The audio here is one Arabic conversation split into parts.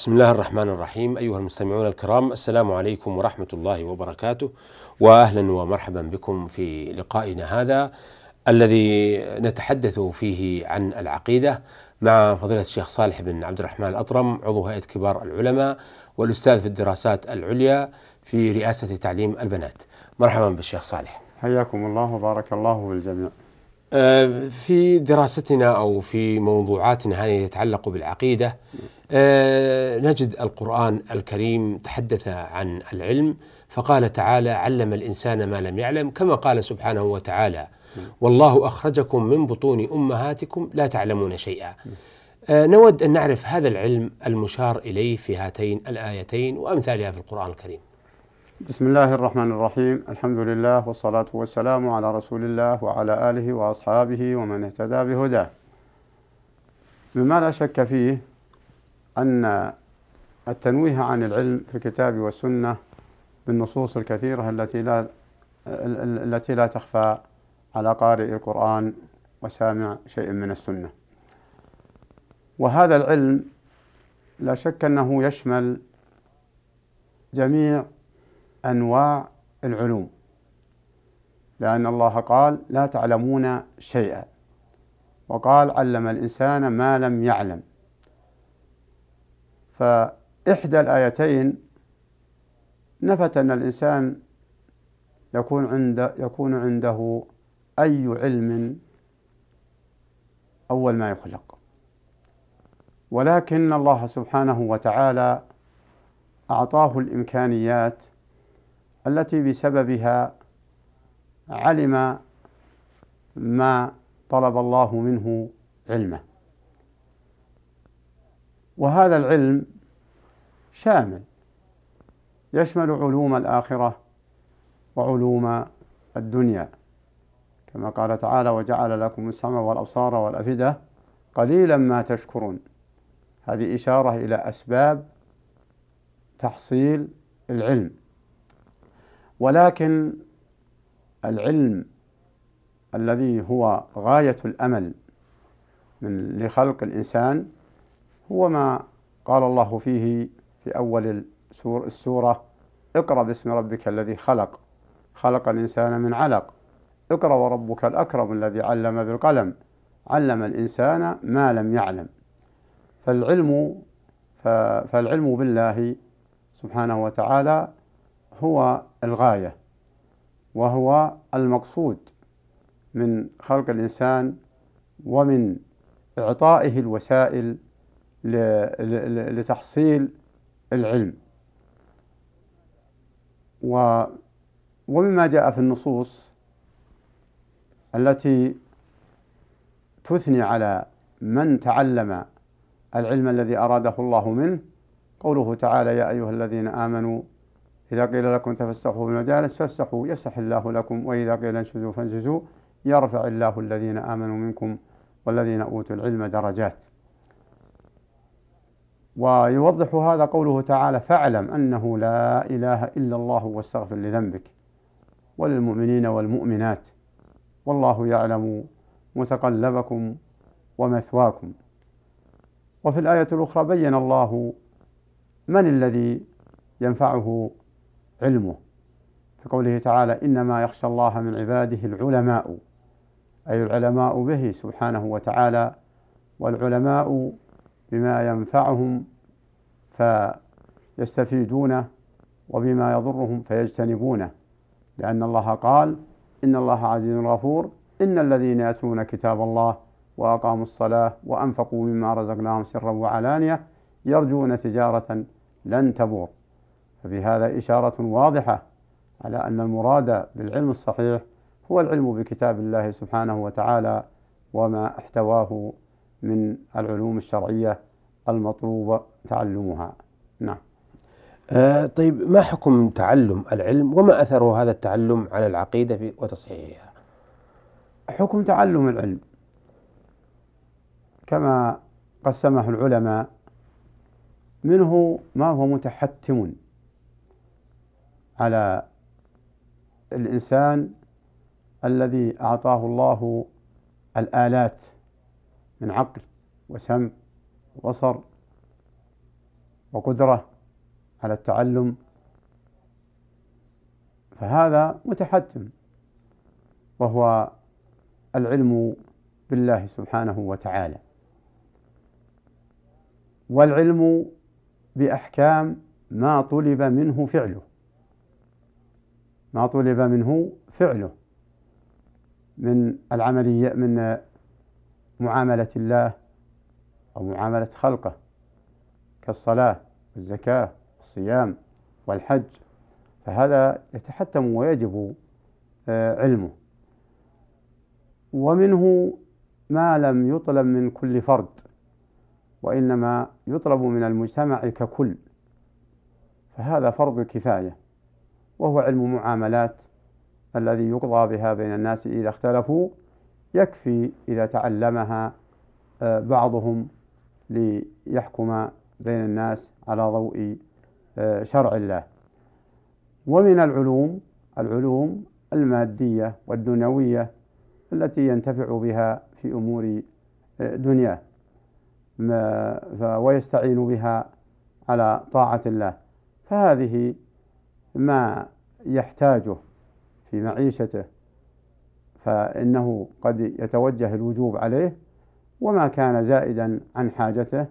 بسم الله الرحمن الرحيم. أيها المستمعون الكرام السلام عليكم ورحمة الله وبركاته وأهلا ومرحبا بكم في لقائنا هذا الذي نتحدث فيه عن العقيدة مع فضيلة الشيخ صالح بن عبد الرحمن الأطرم عضو هيئة كبار العلماء والأستاذ في الدراسات العليا في رئاسة تعليم البنات. مرحبا بالشيخ صالح. حياكم الله وبارك الله بالجميع في دراستنا أو في موضوعاتنا هذه يتعلق بالعقيدة آه، نجد القرآن الكريم تحدث عن العلم فقال تعالى علم الإنسان ما لم يعلم كما قال سبحانه وتعالى والله أخرجكم من بطون أمهاتكم لا تعلمون شيئا. آه، نود أن نعرف هذا العلم المشار إليه في هاتين الآيتين وأمثالها في القرآن الكريم. بسم الله الرحمن الرحيم الحمد لله والصلاة والسلام على رسول الله وعلى آله وأصحابه ومن اهتدى بهداه مما لا شك فيه أن التنويه عن العلم في الكتاب والسنة بالنصوص الكثيرة التي لا التي لا تخفى على قارئ القرآن وسامع شيء من السنة وهذا العلم لا شك أنه يشمل جميع أنواع العلوم. لأن الله قال لا تعلمون شيئا. وقال علم الإنسان ما لم يعلم. فإحدى الآيتين نفت أن الإنسان يكون عند يكون عنده أي علم أول ما يخلق. ولكن الله سبحانه وتعالى أعطاه الإمكانيات التي بسببها علم ما طلب الله منه علمه. وهذا العلم شامل يشمل علوم الآخرة وعلوم الدنيا. كما قال تعالى وجعل لكم السمع والأبصار والأفئدة قليلا ما تشكرون. هذه إشارة إلى أسباب تحصيل العلم. ولكن العلم الذي هو غاية الأمل من لخلق الإنسان هو ما قال الله فيه في أول السورة اقرأ باسم ربك الذي خلق. خلق الإنسان من علق. اقرأ وربك الأكرم الذي علم بالقلم. علم الإنسان ما لم يعلم. فالعلم فالعلم بالله سبحانه وتعالى هو الغاية وهو المقصود من خلق الإنسان ومن إعطائه الوسائل لتحصيل العلم. ومما جاء في النصوص التي تثني على من تعلم العلم الذي أراده الله منه قوله تعالى يا أيها الذين آمنوا إذا قيل لكم تفسحوا في المجالس فافسحوا يفسح الله لكم وإذا قيل انشزوا فانشزوا يرفع الله الذين آمنوا منكم والذين أوتوا العلم درجات. ويوضح هذا قوله تعالى فاعلم أنه لا إله إلا الله واستغفر لذنبك وللمؤمنين والمؤمنات والله يعلم متقلبكم ومثواكم. وفي الآية الأخرى بين الله من الذي ينفعه علمه. في قوله تعالى إنما يخشى الله من عباده العلماء. أي العلماء به سبحانه وتعالى. والعلماء بما ينفعهم فيستفيدونه وبما يضرهم فيجتنبونه. لأن الله قال إن الله عزيز غفور إن الذين يتلون كتاب الله وأقاموا الصلاة وأنفقوا مما رزقناهم سرا وعلانية يرجون تجارة لن تبور. ففي هذا إشارة واضحة على أن المراد بالعلم الصحيح هو العلم بكتاب الله سبحانه وتعالى وما احتواه من العلوم الشرعية المطلوب تعلمها. نعم. آه طيب ما حكم تعلم العلم وما أثر هذا التعلم على العقيدة وتصحيحها؟ حكم تعلم العلم كما قسمه العلماء منه ما هو متحتم على الإنسان الذي أعطاه الله الآلات من عقل وسمع وبصر وقدرة على التعلم فهذا متحتم وهو العلم بالله سبحانه وتعالى. والعلم بأحكام ما طلب منه فعله. ما طلب منه فعله من العملية من معاملة الله أو معاملة خلقه كالصلاة والزكاة والصيام والحج فهذا يتحتم ويجب آه، علمه. ومنه ما لم يطلب من كل فرد وإنما يطلب من المجتمع ككل فهذا فرض كفاية. وهو علم معاملات الذي يقضى بها بين الناس إذا اختلفوا يكفي إذا تعلمها آه، بعضهم ليحكم بين الناس على ضوء آه، شرع الله. ومن العلوم العلوم المادية والدنيوية التي ينتفع بها في أمور آه، دنياه ويستعين بها على طاعة الله. فهذه ما يحتاجه في معيشته فإنه قد يتوجه الوجوب عليه وما كان زائدا عن حاجته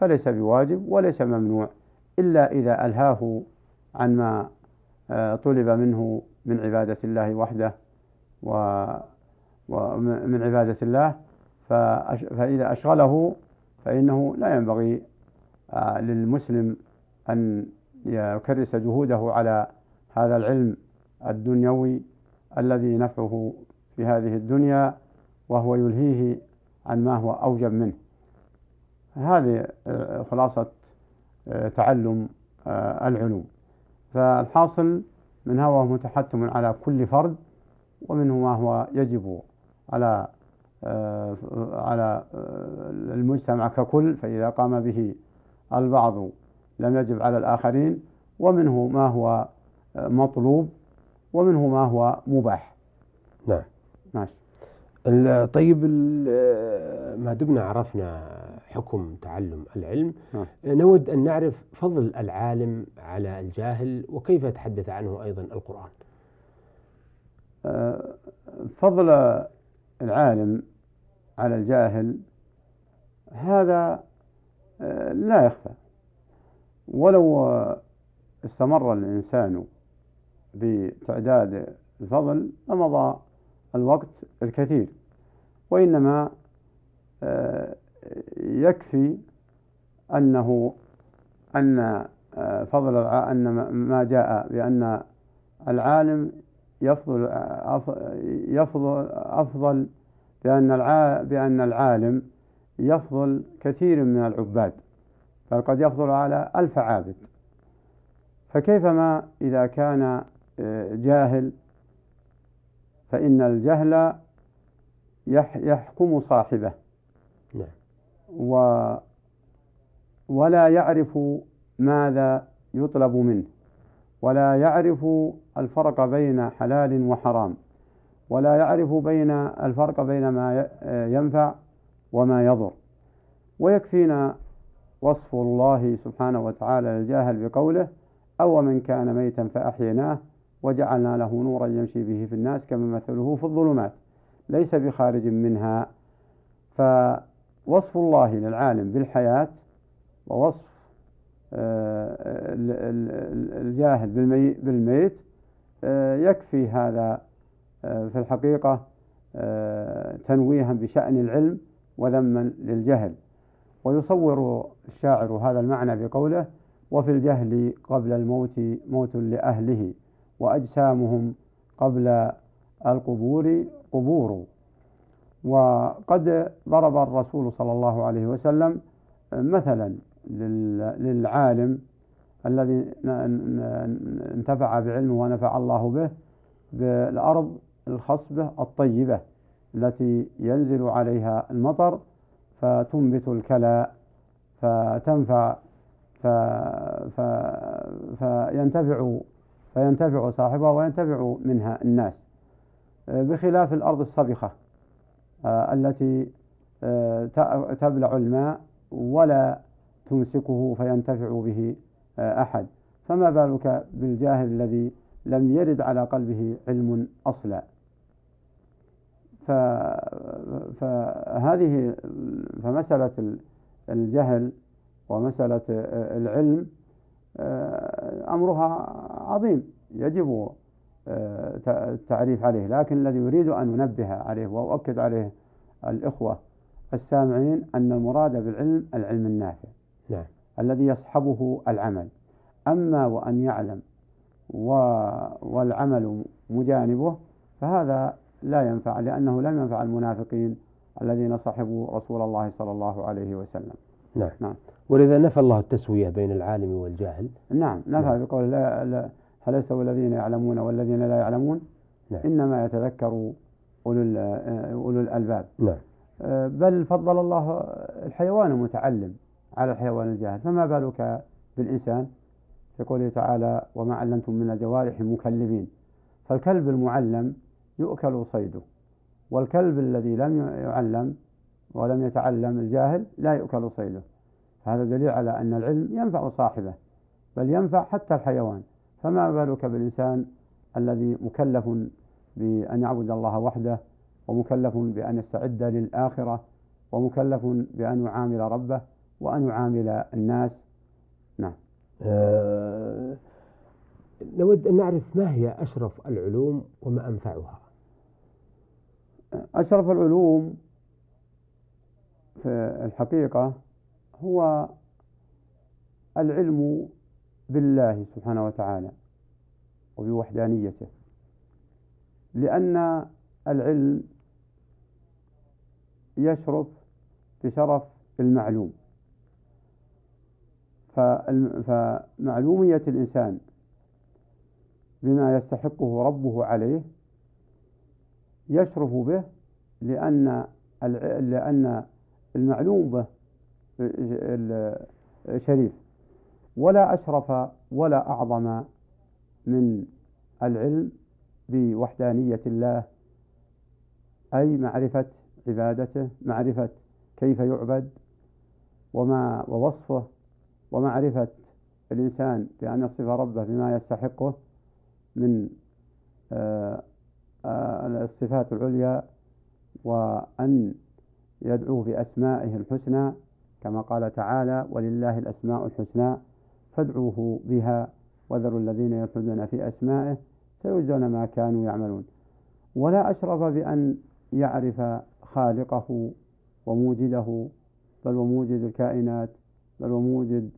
فليس بواجب وليس ممنوع إلا إذا ألهاه عن ما آه، طلب منه من عبادة الله وحده ومن عبادة الله فإذا أشغله فإنه لا ينبغي آه، للمسلم أن يكرس جهوده على هذا العلم الدنيوي الذي نفعه في هذه الدنيا وهو يلهيه عن ما هو أوجب منه. هذه آه، خلاصة آه، تعلم العلوم. فالحاصل منها هو متحتم على كل فرد ومنه ما هو يجب على آه، على آه، المجتمع ككل فإذا قام به البعض لم يجب على الآخرين ومنه ما هو آه، مطلوب ومنه ما هو مباح. نعم. ماشي. طيب ما دمنا عرفنا حكم تعلم العلم. نعم. نود أن نعرف فضل العالم على الجاهل وكيف يتحدث عنه أيضا القرآن؟ فضل العالم على الجاهل هذا آه، لا يخفى. ولو استمر الإنسان بتعداد الفضل لمضى الوقت الكثير وإنما آه، يكفي أنه أن آه، فضل أن ما جاء بأن العالم يفضل يفضل أفضل بأن بأن العالم يفضل كثير من العباد. بل قد يفضل على ألف عابد. فكيفما إذا كان آه، جاهل فإن الجهل يحكم صاحبه. نعم. و ولا يعرف ماذا يطلب منه. ولا يعرف الفرق بين حلال وحرام. ولا يعرف بين الفرق بين ما ينفع وما يضر. ويكفينا وصف الله سبحانه وتعالى للجاهل بقوله أو من كان ميتا فأحييناه وجعلنا له نورا يمشي به في الناس كما مثله في الظلمات ليس بخارج منها. فوصف الله للعالم بالحياة ووصف آه، الجاهل بالميت آه، يكفي هذا آه، في الحقيقة تنويها بشأن العلم وذما للجهل. ويصور الشاعر هذا المعنى بقوله وفي الجهل قبل الموت موت لأهله وأجسامهم قبل القبور قبور. وقد ضرب الرسول صلى الله عليه وسلم مثلا للعالم الذي انتفع بعلمه ونفع الله به بالأرض الخصبة الطيبة التي ينزل عليها المطر فتنبت الكلاء فتنفع ف... ف... فينتفع فينتفع صاحبها وينتفع منها الناس. بخلاف الأرض الصبخة التي تبلع الماء ولا تمسكه فينتفع به أحد. فما بالك بالجاهل الذي لم يرد على قلبه علم أصلا؟ فهذه فمسألة الجهل ومسألة العلم أمرها عظيم يجب التعريف عليه لكن الذي يريد أن ننبه عليه وأؤكد عليه الإخوة السامعين أن المراد بالعلم العلم النافع نعم. الذي يصحبه العمل أما وأن يعلم والعمل مجانبه فهذا لا ينفع لأنه لم ينفع المنافقين الذين صحبوا رسول الله صلى الله عليه وسلم. نعم, نعم. ولذا نفى الله التسوية بين العالم والجاهل. نعم. نفى نعم. بقول لا, لا. هل يستوي الذين يعلمون والذين لا يعلمون؟ نعم. إنما يتذكر أولو, أولو الألباب. نعم. أه، بل فضل الله الحيوان المتعلم على الحيوان الجاهل. فما بالك بالإنسان؟ في قوله تعالى وما علمتم من الجوارح مكلبين. فالكلب المعلم يؤكل صيده. والكلب الذي لم يعلم ولم يتعلم الجاهل لا يؤكل صيده. هذا دليل على أن العلم ينفع صاحبه بل ينفع حتى الحيوان. فما بالك بالإنسان الذي مكلف بأن يعبد الله وحده ومكلف بأن يستعد للآخرة ومكلف بأن يعامل ربه وأن يعامل الناس؟ نعم. أه نود أن نعرف ما هي أشرف العلوم وما أنفعها. أشرف العلوم في الحقيقة هو العلم بالله سبحانه وتعالى وبوحدانيته لأن العلم يشرف بشرف المعلوم. فمعلومية الإنسان بما يستحقه ربه عليه يشرف به لأن لأن المعلوم به شريف. ولا أشرف ولا أعظم من العلم بوحدانية الله أي معرفة عبادته معرفة كيف يعبد وما ووصفه ومعرفة الإنسان بأن يصف ربه بما يستحقه. من آه، آه، الصفات العليا وأن يدعوه بأسمائه الحسنى كما قال تعالى ولله الأسماء الحسنى فادعوه بها وذروا الذين يلحدون في أسمائه سيجزون ما كانوا يعملون. ولا أشرف بأن يعرف خالقه وموجده بل وموجد الكائنات بل وموجد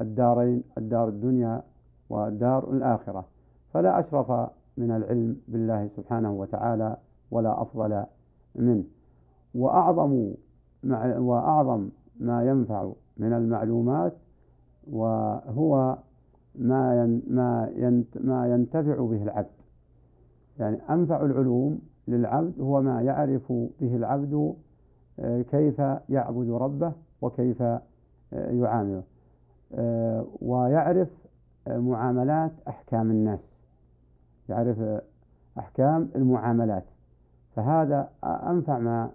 الدارين الدار الدنيا والدار الآخرة. فلا أشرف من العلم بالله سبحانه وتعالى ولا أفضل منه. وأعظم وأعظم ما ينفع من المعلومات وهو ما ما ما ينتفع به العبد. يعني أنفع العلوم للعبد هو ما يعرف به العبد آه، كيف يعبد ربه وكيف آه، يعامله. آه، ويعرف معاملات أحكام الناس. يعرف أحكام المعاملات. فهذا أنفع ما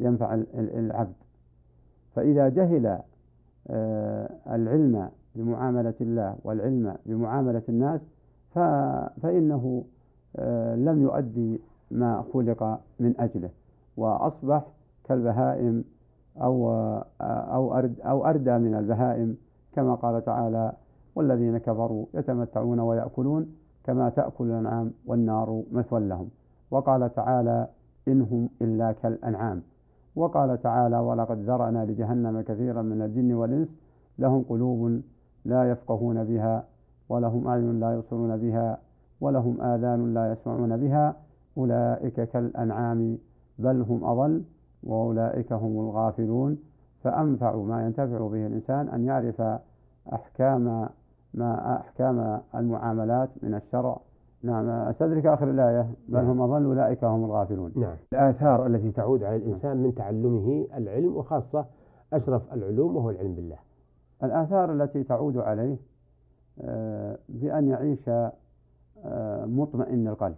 ينفع العبد. فإذا جهل العلم بمعاملة الله والعلم بمعاملة الناس فإنه لم يؤدي ما خلق من أجله. وأصبح كالبهائم أو أو أرد أو أردى من البهائم كما قال تعالى والذين كفروا يتمتعون ويأكلون كما تأكل الأنعام والنار مثوى لهم. وقال تعالى إنهم إلا كالأنعام. وقال تعالى ولقد ذرأنا لجهنم كثيرا من الجن والإنس. لهم قلوب لا يفقهون بها ولهم أعين لا يبصرون بها ولهم آذان لا يسمعون بها. أولئك كالأنعام بل هم أضل وأولئك هم الغافلون. فأنفع ما ينتفع به الإنسان أن يعرف أحكام ما أحكام المعاملات من الشرع. نعم أستدرك آخر الآية؟ بل هم أضل أولئك هم الغافلون. نعم. الآثار التي تعود على الإنسان من تعلمه العلم وخاصة أشرف العلوم وهو العلم بالله. الآثار التي تعود عليه آه، بأن يعيش آه، مطمئن القلب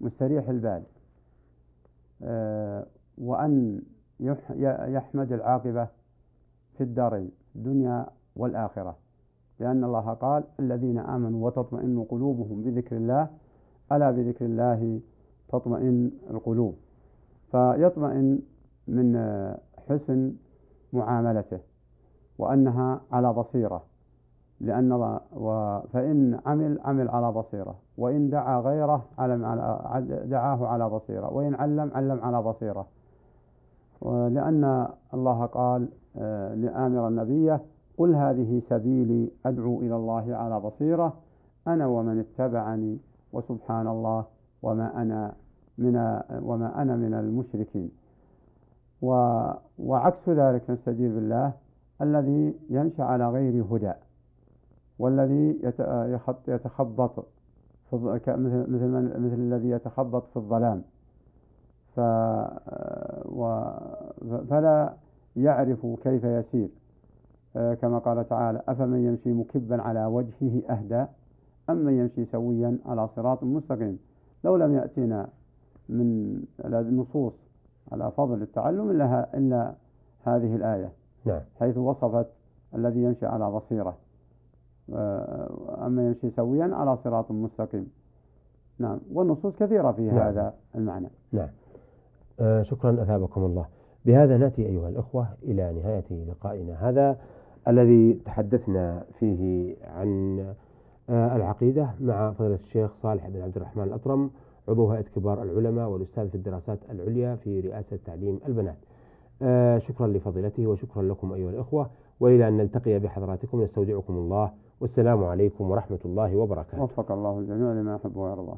مستريح البال آه، وأن يحمد العاقبة في الدارين الدنيا والآخرة. لأن الله قال الذين آمنوا وتطمئن قلوبهم بذكر الله ألا بذكر الله تطمئن القلوب. فيطمئن من حسن معاملته وأنها على بصيرة لأن فإن عمل عمل على بصيرة وإن دعا غيره علم على دعاه على بصيرة وإن علم علم على بصيرة. لأن الله قال آه، لآمر النبي قل هذه سبيلي أدعو إلى الله على بصيرة أنا ومن اتبعني وسبحان الله وما أنا من وما أنا من المشركين. وعكس ذلك نستجيب بالله الذي يمشي على غير هدى والذي يتخبط مثل مثل الذي يتخبط في الظلام. ف فلا يعرف كيف يسير. كما قال تعالى أفمن يمشي مكبا على وجهه أهدى أم من يمشي سويا على صراط مستقيم. لو لم يأتينا من النصوص على فضل التعلم إلا, إلا هذه الآية نعم. حيث وصفت الذي يمشي على بصيرة آه، أما يمشي سويا على صراط مستقيم. نعم. والنصوص كثيرة في نعم. هذا المعنى. نعم. آه شكرا أثابكم الله. بهذا نأتي أيها الأخوة إلى نهاية لقائنا. هذا الذي تحدثنا فيه عن آه العقيدة مع فضيلة الشيخ صالح بن عبد الرحمن الأطرم عضو هيئة كبار العلماء والأستاذ في الدراسات العليا في رئاسة تعليم البنات. آه شكرا لفضيلته وشكرا لكم أيها الأخوة وإلى أن نلتقي بحضراتكم نستودعكم الله والسلام عليكم ورحمة الله وبركاته. وفق الله الجميع لما يحب ويرضى.